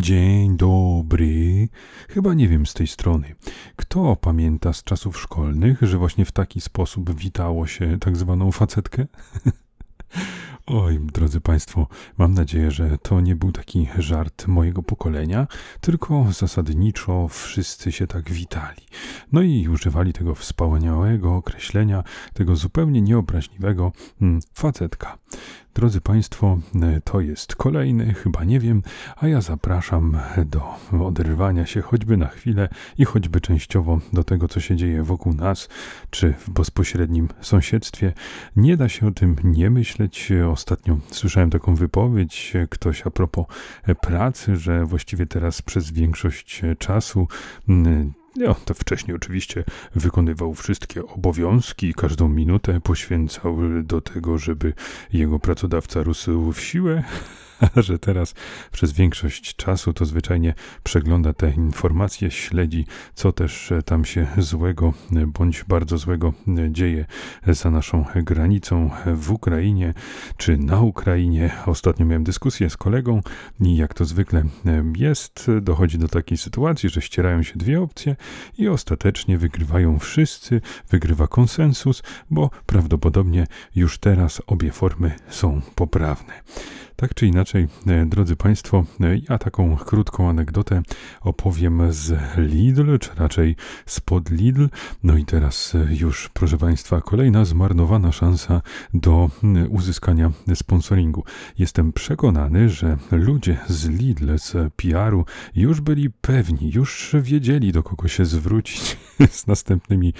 Dzień dobry. Chyba nie wiem z tej strony. Kto pamięta z czasów szkolnych, że właśnie w taki sposób witało się tak zwaną facetkę? Oj, drodzy Państwo, mam nadzieję, że to nie był taki żart mojego pokolenia, tylko zasadniczo wszyscy się tak witali. No i używali tego wspaniałego określenia, tego zupełnie nieobraźliwego hmm, facetka. Drodzy Państwo, to jest kolejny, chyba nie wiem, a ja zapraszam do oderwania się choćby na chwilę i choćby częściowo do tego, co się dzieje wokół nas, czy w bezpośrednim sąsiedztwie. Nie da się o tym nie myśleć. Ostatnio słyszałem taką wypowiedź, ktoś a propos pracy, że właściwie teraz przez większość czasu to wcześniej oczywiście wykonywał wszystkie obowiązki, każdą minutę poświęcał do tego, żeby jego pracodawca rósł w siłę, że teraz przez większość czasu to zwyczajnie przegląda te informacje, śledzi, co też tam się złego bądź bardzo złego dzieje za naszą granicą w Ukrainie czy na Ukrainie. Ostatnio miałem dyskusję z kolegą i jak to zwykle jest, dochodzi do takiej sytuacji, że ścierają się dwie opcje i ostatecznie wygrywają wszyscy, wygrywa konsensus, bo prawdopodobnie już teraz obie formy są poprawne. Tak czy inaczej, e, drodzy Państwo, e, ja taką krótką anegdotę opowiem z Lidl, czy raczej spod Lidl. No i teraz e, już, proszę Państwa, kolejna zmarnowana szansa do uzyskania sponsoringu. Jestem przekonany, że ludzie z Lidl, z PR-u już byli pewni, już wiedzieli, do kogo się zwrócić z następnymi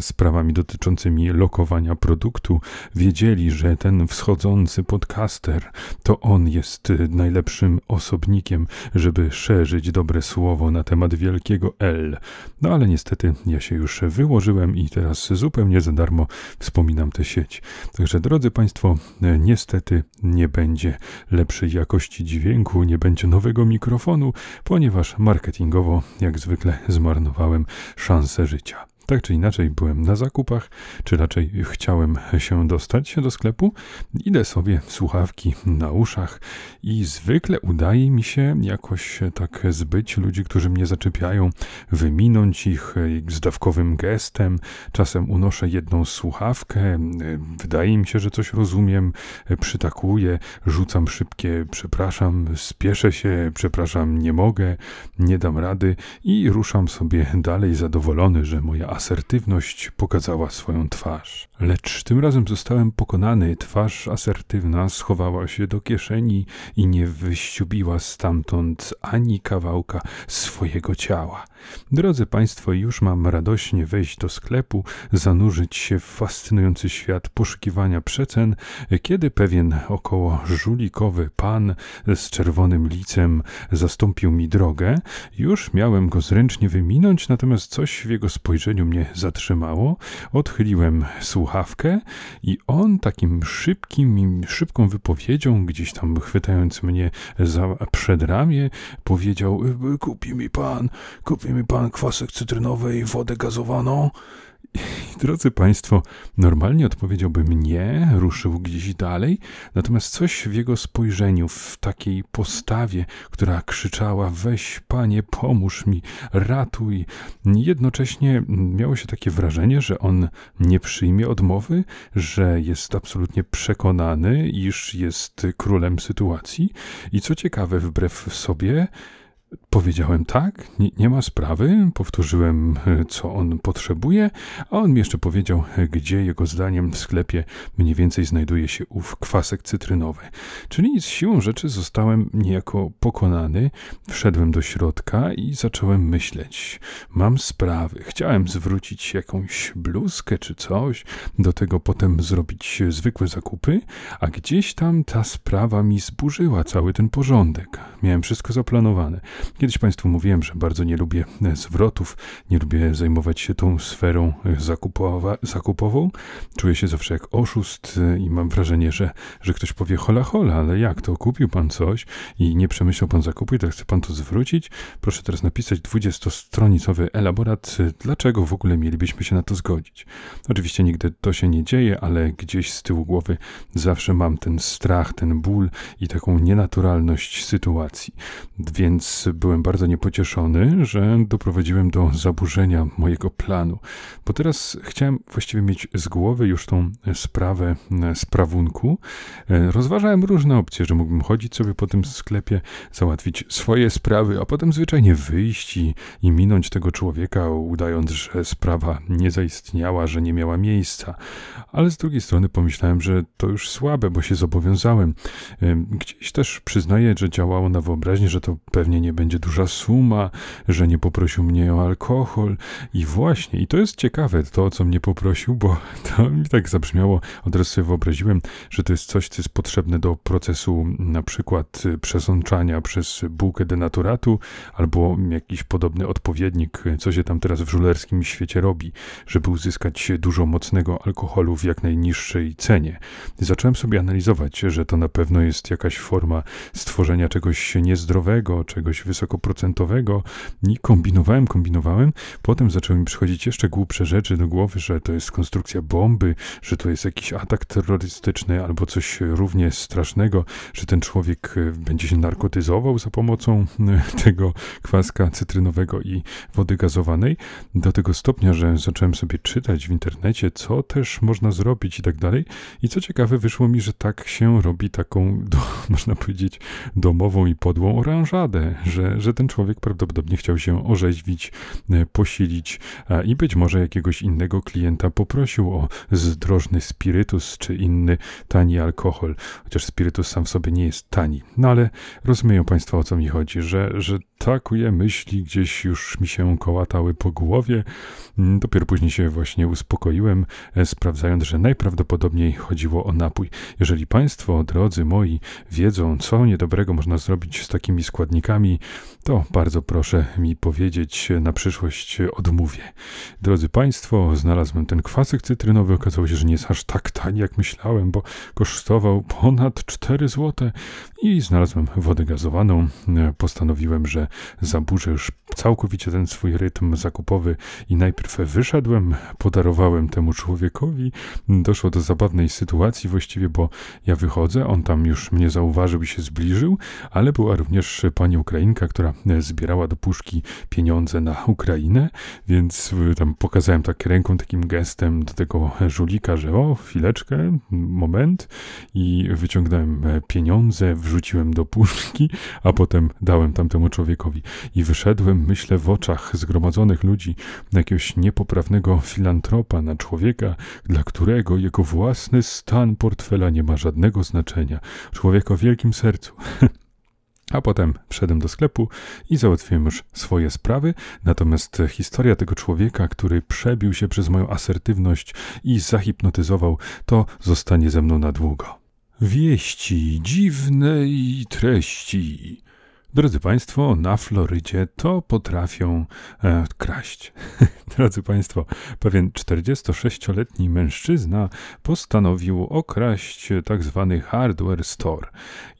sprawami dotyczącymi lokowania produktu. Wiedzieli, że ten wschodzący podcaster to on jest najlepszym osobnikiem, żeby szerzyć dobre słowo na temat wielkiego L. No ale niestety ja się już wyłożyłem i teraz zupełnie za darmo wspominam tę sieć. Także drodzy Państwo, niestety nie będzie lepszej jakości dźwięku, nie będzie nowego mikrofonu, ponieważ marketingowo jak zwykle zmarnowałem szansę życia. Tak czy inaczej byłem na zakupach, czy raczej chciałem się dostać do sklepu. Idę sobie słuchawki na uszach i zwykle udaje mi się jakoś tak zbyć ludzi, którzy mnie zaczepiają, wyminąć ich zdawkowym gestem. Czasem unoszę jedną słuchawkę, wydaje mi się, że coś rozumiem, przytakuję, rzucam szybkie przepraszam, spieszę się, przepraszam, nie mogę, nie dam rady i ruszam sobie dalej zadowolony, że moja asertywność pokazała swoją twarz. Lecz tym razem zostałem pokonany. Twarz asertywna schowała się do kieszeni i nie wyściubiła stamtąd ani kawałka swojego ciała. Drodzy Państwo, już mam radośnie wejść do sklepu, zanurzyć się w fascynujący świat poszukiwania przecen, kiedy pewien około żulikowy pan z czerwonym licem zastąpił mi drogę. Już miałem go zręcznie wyminąć, natomiast coś w jego spojrzeniu mnie zatrzymało. Odchyliłem słuchawkę i on takim szybkim, szybką wypowiedzią, gdzieś tam chwytając mnie za przedramię, powiedział: Kupi mi pan, kupi mi pan kwasek cytrynowy i wodę gazowaną. Drodzy Państwo, normalnie odpowiedziałbym nie, ruszył gdzieś dalej, natomiast coś w jego spojrzeniu, w takiej postawie, która krzyczała: Weź, panie, pomóż mi, ratuj. Jednocześnie miało się takie wrażenie, że on nie przyjmie odmowy, że jest absolutnie przekonany, iż jest królem sytuacji i co ciekawe, wbrew sobie, Powiedziałem tak, nie, nie, ma sprawy, powtórzyłem, e, co on potrzebuje, a on mi jeszcze powiedział, e, gdzie jego zdaniem w sklepie mniej więcej znajduje się ów kwasek cytrynowy. Czyli z siłą rzeczy zostałem niejako pokonany, wszedłem do środka i zacząłem myśleć. Mam sprawy, chciałem zwrócić jakąś bluzkę czy coś, do tego potem zrobić zwykłe zakupy, a gdzieś tam ta sprawa mi zburzyła cały ten porządek. Miałem wszystko zaplanowane Kiedyś Państwu mówiłem, że bardzo nie lubię zwrotów, nie lubię zajmować się tą sferą zakupowa, zakupową. Czuję się zawsze jak oszust i mam wrażenie, że, że ktoś powie hola hola, ale jak to? Kupił Pan coś i nie przemyślał Pan zakupu i tak chce Pan to zwrócić? Proszę teraz napisać 20-stronicowy elaborat, dlaczego w ogóle mielibyśmy się na to zgodzić. Oczywiście nigdy to się nie dzieje, ale gdzieś z tyłu głowy zawsze mam ten strach, ten ból i taką nienaturalność sytuacji. Więc byłem bardzo niepocieszony, że doprowadziłem do zaburzenia mojego planu, bo teraz chciałem właściwie mieć z głowy już tą sprawę sprawunku. Rozważałem różne opcje, że mógłbym chodzić sobie po tym sklepie, załatwić swoje sprawy, a potem zwyczajnie wyjść i, i minąć tego człowieka, udając, że sprawa nie zaistniała, że nie miała miejsca. Ale z drugiej strony pomyślałem, że to już słabe, bo się zobowiązałem. Gdzieś też przyznaję, że działało na wyobraźnię, że to pewnie nie będzie duża suma, że nie poprosił mnie o alkohol. I właśnie, i to jest ciekawe, to co mnie poprosił, bo to mi tak zabrzmiało, od razu sobie wyobraziłem, że to jest coś, co jest potrzebne do procesu na przykład przesączania przez bułkę denaturatu, albo jakiś podobny odpowiednik, co się tam teraz w żulerskim świecie robi, żeby uzyskać dużo mocnego alkoholu w jak najniższej cenie. Zacząłem sobie analizować, że to na pewno jest jakaś forma stworzenia czegoś niezdrowego, czegoś wysokoprocentowego i kombinowałem, kombinowałem. Potem zaczęły mi przychodzić jeszcze głupsze rzeczy do głowy, że to jest konstrukcja bomby, że to jest jakiś atak terrorystyczny albo coś równie strasznego, że ten człowiek będzie się narkotyzował za pomocą tego kwaska cytrynowego i wody gazowanej. Do tego stopnia, że zacząłem sobie czytać w internecie, co też można zrobić i tak dalej. I co ciekawe, wyszło mi, że tak się robi taką, do, można powiedzieć, domową i podłą oranżadę, że, że ten człowiek prawdopodobnie chciał się orzeźwić, e, posilić i być może jakiegoś innego klienta poprosił o zdrożny spirytus czy inny tani alkohol, chociaż spirytus sam w sobie nie jest tani. No ale rozumieją Państwo o co mi chodzi, że, że takuje myśli gdzieś już mi się kołatały po głowie. Dopiero później się właśnie uspokoiłem, e, sprawdzając, że najprawdopodobniej chodziło o napój. Jeżeli Państwo, drodzy moi, wiedzą, co niedobrego można zrobić z takimi składnikami, to bardzo proszę mi powiedzieć, na przyszłość odmówię. Drodzy Państwo, znalazłem ten kwasek cytrynowy. Okazało się, że nie jest aż tak tani, jak myślałem, bo kosztował ponad 4 zł. I znalazłem wodę gazowaną. Postanowiłem, że zaburzę już całkowicie ten swój rytm zakupowy i najpierw wyszedłem, podarowałem temu człowiekowi. Doszło do zabawnej sytuacji właściwie, bo ja wychodzę, on tam już mnie zauważył i się zbliżył, ale była również pani Ukrainka, która zbierała do puszki pieniądze na Ukrainę, więc tam pokazałem tak ręką, takim gestem do tego żulika, że o, chwileczkę, moment i wyciągnąłem pieniądze, wrzuciłem do puszki, a potem dałem tamtemu człowiekowi i wyszedłem, myślę, w oczach zgromadzonych ludzi na jakiegoś niepoprawnego filantropa, na człowieka, dla którego jego własny stan portfela nie ma żadnego znaczenia. Człowiek o wielkim sercu. A potem wszedłem do sklepu i załatwiłem już swoje sprawy. Natomiast historia tego człowieka, który przebił się przez moją asertywność i zahipnotyzował, to zostanie ze mną na długo. Wieści dziwnej treści. Drodzy Państwo, na Florydzie to potrafią e, kraść. Drodzy Państwo, pewien 46-letni mężczyzna postanowił okraść tak zwany hardware store.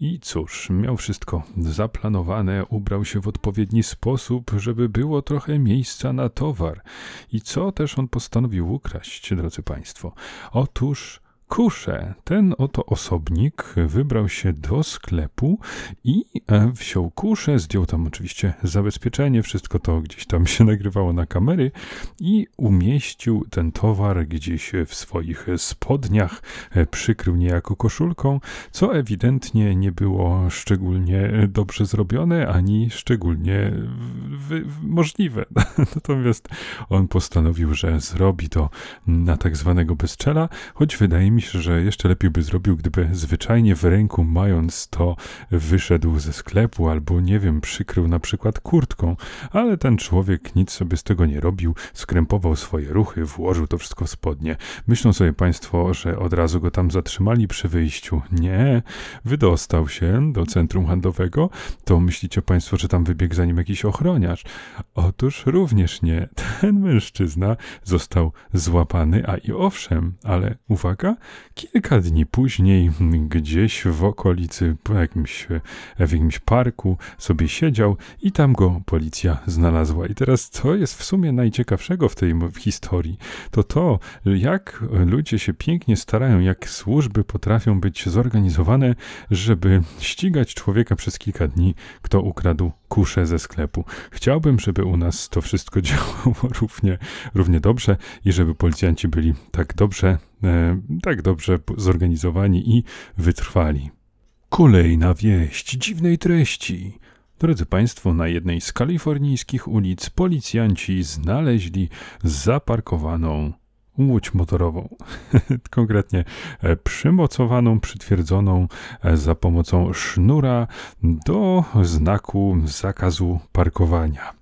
I cóż, miał wszystko zaplanowane, ubrał się w odpowiedni sposób, żeby było trochę miejsca na towar. I co też on postanowił ukraść, drodzy Państwo? Otóż kuszę. Ten oto osobnik wybrał się do sklepu i e, wziął kuszę, zdjął tam oczywiście zabezpieczenie, wszystko to gdzieś tam się nagrywało na kamery i umieścił ten towar gdzieś w swoich spodniach, e, przykrył niejako koszulką, co ewidentnie nie było szczególnie dobrze zrobione, ani szczególnie możliwe. Natomiast on postanowił, że zrobi to na tak zwanego bezczela, choć wydaje mi mi się, że jeszcze lepiej by zrobił, gdyby zwyczajnie w ręku mając to wyszedł ze sklepu albo nie wiem, przykrył na przykład kurtką, ale ten człowiek nic sobie z tego nie robił, skrępował swoje ruchy, włożył to wszystko w spodnie. Myślą sobie państwo, że od razu go tam zatrzymali przy wyjściu. Nie, wydostał się do centrum handlowego, to myślicie państwo, że tam wybiegł za nim jakiś ochroniarz. Otóż również nie. Ten mężczyzna został złapany, a i owszem, ale uwaga, kilka dni później gdzieś w okolicy, po jakimś, w jakimś parku sobie siedział i tam go policja znalazła. I teraz co jest w sumie najciekawszego w tej historii, to to, jak ludzie się pięknie starają, jak służby potrafią być zorganizowane, żeby ścigać człowieka przez kilka dni, kto ukradł kuszę ze sklepu. Chciałbym, żeby u nas to wszystko działało równie, równie dobrze i żeby policjanci byli tak dobrze, e, tak dobrze zorganizowani i wytrwali. Kolejna wieść dziwnej treści. Drodzy Państwo, na jednej z kalifornijskich ulic policjanci znaleźli zaparkowaną łódź motorową. Konkretnie e, przymocowaną, przytwierdzoną e, za pomocą sznura do znaku zakazu parkowania.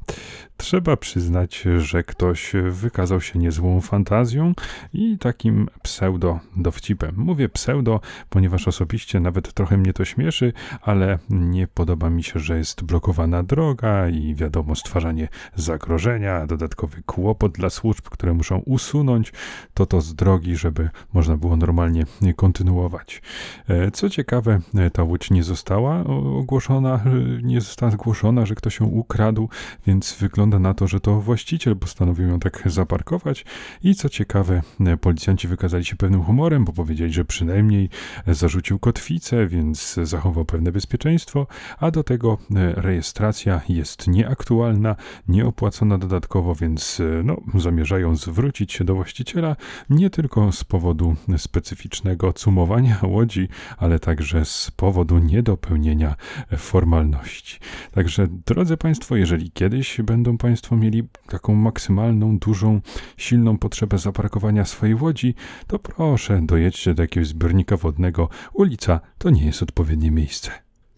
Trzeba przyznać, że ktoś wykazał się niezłą fantazją i takim pseudo-dowcipem. Mówię pseudo, ponieważ osobiście nawet trochę mnie to śmieszy, ale nie podoba mi się, że jest blokowana droga i wiadomo, stwarzanie zagrożenia, dodatkowy kłopot dla służb, które muszą usunąć to to z drogi, żeby można było normalnie kontynuować. E, co ciekawe, e, ta łódź nie została ogłoszona, e, nie została zgłoszona, że ktoś ją ukradł, więc wygląda wygląda na to, że to właściciel postanowił ją tak zaparkować i co ciekawe, policjanci wykazali się pewnym humorem, bo powiedzieli, że przynajmniej zarzucił kotwicę, więc zachował pewne bezpieczeństwo, a do tego e, rejestracja jest nieaktualna, nieopłacona dodatkowo, więc e, no, zamierzają zwrócić się do właściciela nie tylko z powodu specyficznego cumowania łodzi, ale także z powodu niedopełnienia formalności. Także drodzy Państwo, jeżeli kiedyś będą Państwo mieli taką maksymalną, dużą, silną potrzebę zaparkowania swojej łodzi, to proszę, dojedźcie do jakiegoś zbiornika wodnego. Ulica to nie jest odpowiednie miejsce.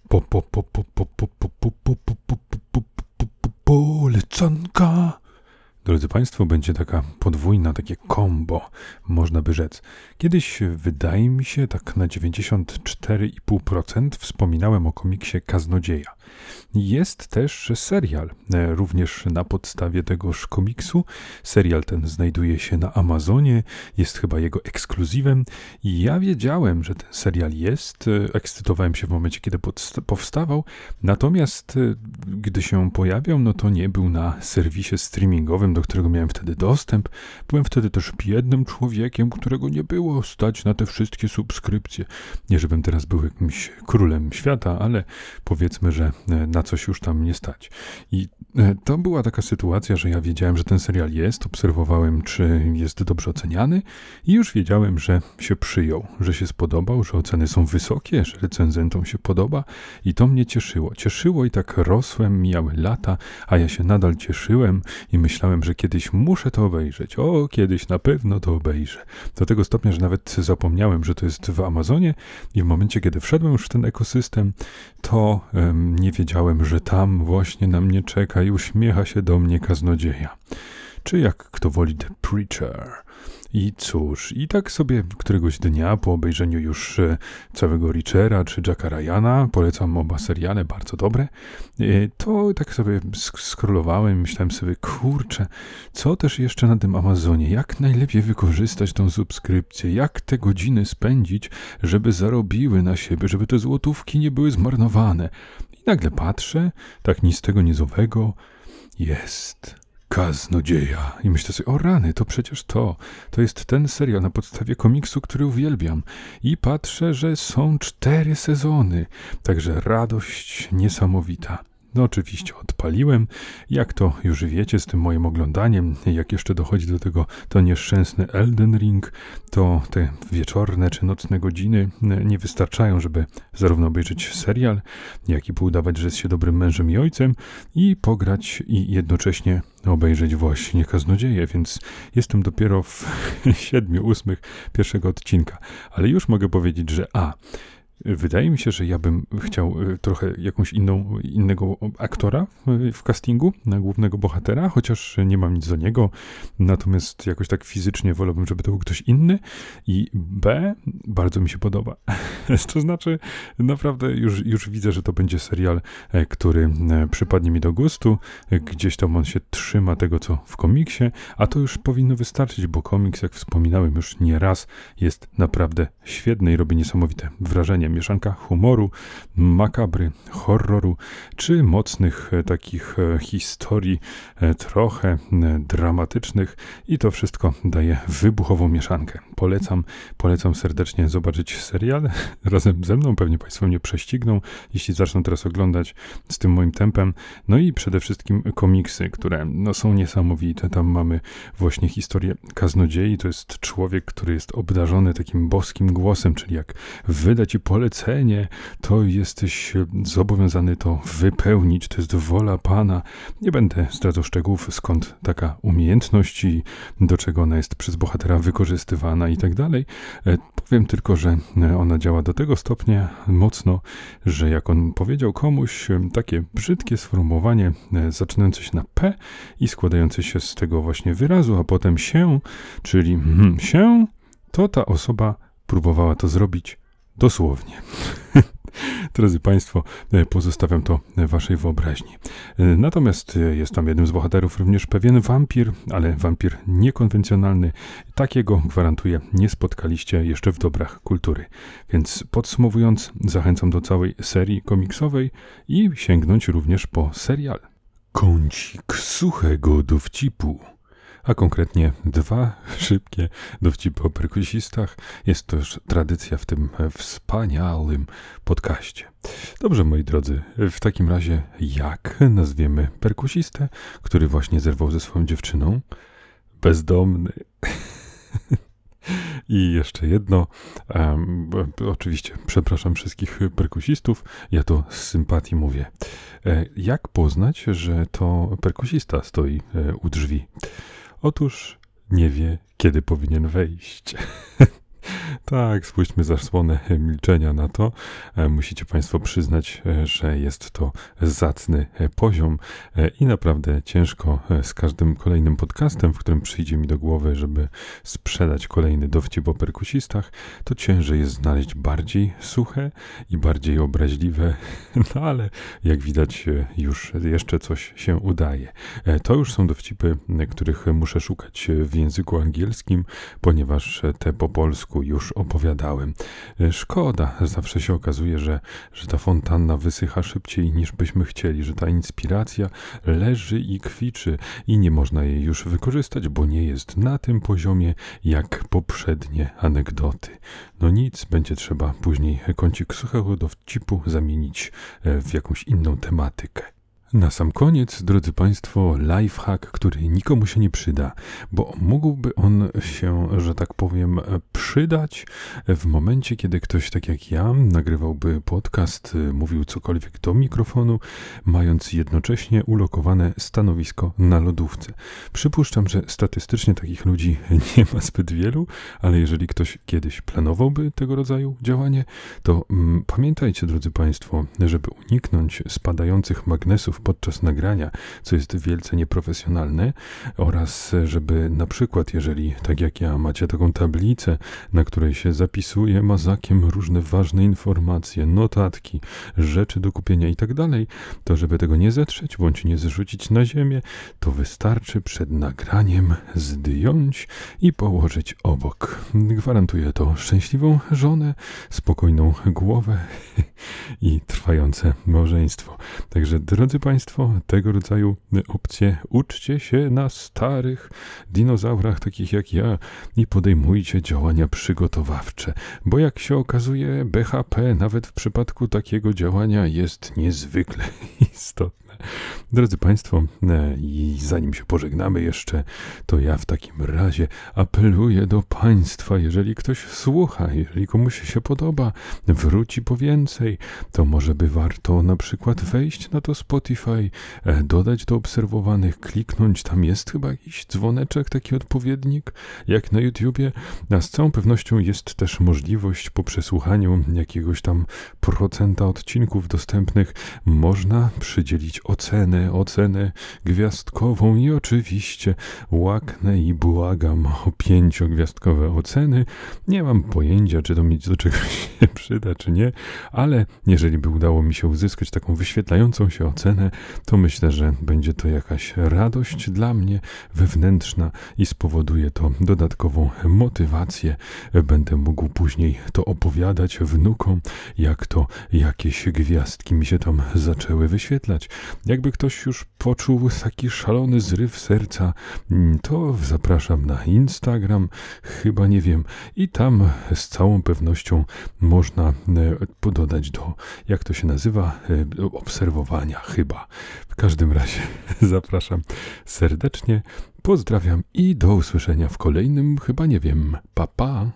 Po, po, po, po, po, po, po, po, po, po, po, po, po, po, polecanka. Drodzy Państwo, będzie taka podwójna, takie kombo, można by rzec. Kiedyś, wydaje mi się, tak na 94,5% wspominałem o komiksie Kaznodzieja. Jest też serial, e, również na podstawie tegoż komiksu. Serial ten znajduje się na Amazonie, jest chyba jego ekskluzywem ja wiedziałem, że ten serial jest. E, ekscytowałem się w momencie, kiedy powstawał, natomiast e, gdy się pojawiał, no to nie był na serwisie streamingowym, do którego miałem wtedy dostęp. Byłem wtedy też biednym człowiekiem, którego nie było stać na te wszystkie subskrypcje. Nie, żebym teraz był jakimś królem świata, ale powiedzmy, że na coś już tam nie stać. I e, to była taka sytuacja, że ja wiedziałem, że ten serial jest, obserwowałem, czy jest dobrze oceniany i już wiedziałem, że się przyjął, że się spodobał, że oceny są wysokie, że recenzentom się podoba i to mnie cieszyło. Cieszyło i tak rosłem, mijały lata, a ja się nadal cieszyłem i myślałem, że kiedyś muszę to obejrzeć. O, kiedyś na pewno to obejrzę. Do tego stopnia, że nawet zapomniałem, że to jest w Amazonie i w momencie, kiedy wszedłem już w ten ekosystem, to um, nie wiedziałem, że tam właśnie na mnie czeka i uśmiecha się do mnie kaznodzieja. Czy jak kto woli The Preacher. I cóż, i tak sobie któregoś dnia po obejrzeniu już e, całego Richera czy Jacka Ryana, polecam oba seriale, bardzo dobre, e, to tak sobie skrolowałem, myślałem sobie, kurczę, co też jeszcze na tym Amazonie, jak najlepiej wykorzystać tą subskrypcję, jak te godziny spędzić, żeby zarobiły na siebie, żeby te złotówki nie były zmarnowane. Nagle patrzę, tak nic tego nizowego, jest kaznodzieja. I myślę sobie, o rany, to przecież to. To jest ten serial na podstawie komiksu, który uwielbiam. I patrzę, że są cztery sezony. Także radość niesamowita. No oczywiście odpaliłem. Jak to już wiecie z tym moim oglądaniem, jak jeszcze dochodzi do tego to nieszczęsny Elden Ring, to te wieczorne czy nocne godziny nie wystarczają, żeby zarówno obejrzeć serial, jak i poudawać, że jest się dobrym mężem i ojcem i pograć i jednocześnie obejrzeć właśnie Kaznodzieje, więc jestem dopiero w siedmiu, ósmych pierwszego odcinka. Ale już mogę powiedzieć, że a, Wydaje mi się, że ja bym chciał e, trochę jakąś inną, innego aktora w castingu na głównego bohatera, chociaż nie mam nic do niego, natomiast jakoś tak fizycznie wolałbym, żeby to był ktoś inny. I B, bardzo mi się podoba. to znaczy, naprawdę już, już widzę, że to będzie serial, e, który e, przypadnie mi do gustu. Gdzieś tam on się trzyma tego, co w komiksie, a to już powinno wystarczyć, bo komiks, jak wspominałem już nie raz, jest naprawdę świetny i robi niesamowite wrażenie mieszanka humoru, makabry, horroru, czy mocnych e, takich e, historii e, trochę dramatycznych i to wszystko daje wybuchową mieszankę. Polecam, polecam serdecznie zobaczyć serial razem ze mną, pewnie Państwo mnie prześcigną, jeśli zaczną teraz oglądać z tym moim tempem. No i przede wszystkim komiksy, które no, są niesamowite. Tam mamy właśnie historię kaznodziei. To jest człowiek, który jest obdarzony takim boskim głosem, czyli jak wyda ci polecenie, to jesteś zobowiązany to wypełnić. To jest wola Pana. Nie będę zdradzał szczegółów, skąd taka umiejętność i do czego ona jest przez bohatera wykorzystywana i tak dalej. E, powiem tylko, że ona działa do tego stopnia mocno, że jak on powiedział komuś e, takie brzydkie sformułowanie e, zaczynające się na P i składające się z tego właśnie wyrazu, a potem się, czyli hmm, się, to ta osoba próbowała to zrobić Dosłownie. Drodzy Państwo, e, pozostawiam to Waszej wyobraźni. E, natomiast e, jest tam jednym z bohaterów również pewien wampir, ale wampir niekonwencjonalny. Takiego, gwarantuję, nie spotkaliście jeszcze w dobrach kultury. Więc podsumowując, zachęcam do całej serii komiksowej i sięgnąć również po serial. Kącik suchego dowcipu a konkretnie dwa szybkie dowcipy o perkusistach. Jest to już tradycja w tym wspaniałym podcaście. Dobrze, moi drodzy, w takim razie jak nazwiemy perkusistę, który właśnie zerwał ze swoją dziewczyną? Bezdomny. I jeszcze jedno. Um, oczywiście, przepraszam wszystkich perkusistów. Ja to z sympatii mówię. E, jak poznać, że to perkusista stoi e, u drzwi? Otóż nie wie, kiedy powinien wejść. Tak, spójrzmy zasłonę milczenia na to. E, musicie Państwo przyznać, e, że jest to zacny e, poziom i naprawdę ciężko z każdym kolejnym podcastem, w którym przyjdzie mi do głowy, żeby sprzedać kolejny dowcip o perkusistach, to ciężej jest znaleźć bardziej suche i bardziej obraźliwe, no ale jak widać już jeszcze coś się udaje. To już są dowcipy, których muszę szukać w języku angielskim, ponieważ te po polsku już opowiadałem. E, szkoda, zawsze się okazuje, że, że ta fontanna wysycha szybciej niż byśmy chcieli, że ta inspiracja leży i kwiczy i nie można jej już wykorzystać, bo nie jest na tym poziomie jak poprzednie anegdoty. No nic, będzie trzeba później kącik suchego dowcipu zamienić e, w jakąś inną tematykę. Na sam koniec, drodzy Państwo, lifehack, który nikomu się nie przyda, bo mógłby on się, że tak powiem, przydać w momencie, kiedy ktoś tak jak ja nagrywałby podcast, mówił cokolwiek do mikrofonu, mając jednocześnie ulokowane stanowisko na lodówce. Przypuszczam, że statystycznie takich ludzi nie ma zbyt wielu, ale jeżeli ktoś kiedyś planowałby tego rodzaju działanie, to mm, pamiętajcie, drodzy Państwo, żeby uniknąć spadających magnesów podczas nagrania, co jest wielce nieprofesjonalne, oraz żeby na przykład, jeżeli tak jak ja macie taką tablicę, na której się zapisuje mazakiem różne ważne informacje, notatki, rzeczy do kupienia i tak dalej, to żeby tego nie zetrzeć bądź nie zrzucić na ziemię, to wystarczy przed nagraniem zdjąć i położyć obok. Gwarantuję to szczęśliwą żonę, spokojną głowę i trwające małżeństwo. Także drodzy Państwo, tego rodzaju opcje. Uczcie się na starych dinozaurach, takich jak ja, i podejmujcie działania przygotowawcze, bo jak się okazuje, BHP nawet w przypadku takiego działania jest niezwykle istotne. Drodzy Państwo, e, i zanim się pożegnamy jeszcze, to ja w takim razie apeluję do Państwa, jeżeli ktoś słucha, jeżeli komuś się podoba, wróci po więcej, to może by warto na przykład wejść na to Spotify, e, dodać do obserwowanych, kliknąć, tam jest chyba jakiś dzwoneczek, taki odpowiednik, jak na YouTubie, a z całą pewnością jest też możliwość po przesłuchaniu jakiegoś tam procenta odcinków dostępnych, można przydzielić ocenę, ocenę gwiazdkową i oczywiście łaknę i błagam o pięciogwiazdkowe oceny. Nie mam pojęcia, czy to mi do czegoś się przyda, czy nie, ale jeżeli by udało mi się uzyskać taką wyświetlającą się ocenę, to myślę, że będzie to jakaś radość dla mnie wewnętrzna i spowoduje to dodatkową motywację. Będę mógł później to opowiadać wnukom, jak to jakieś gwiazdki mi się tam zaczęły wyświetlać. Jakby ktoś już poczuł taki szalony zryw serca, mm, to zapraszam na Instagram, chyba nie wiem, i tam z całą pewnością można e, dodać do, jak to się nazywa, e, obserwowania chyba. W każdym razie zapraszam serdecznie, pozdrawiam i do usłyszenia w kolejnym, chyba nie wiem, papa. Pa.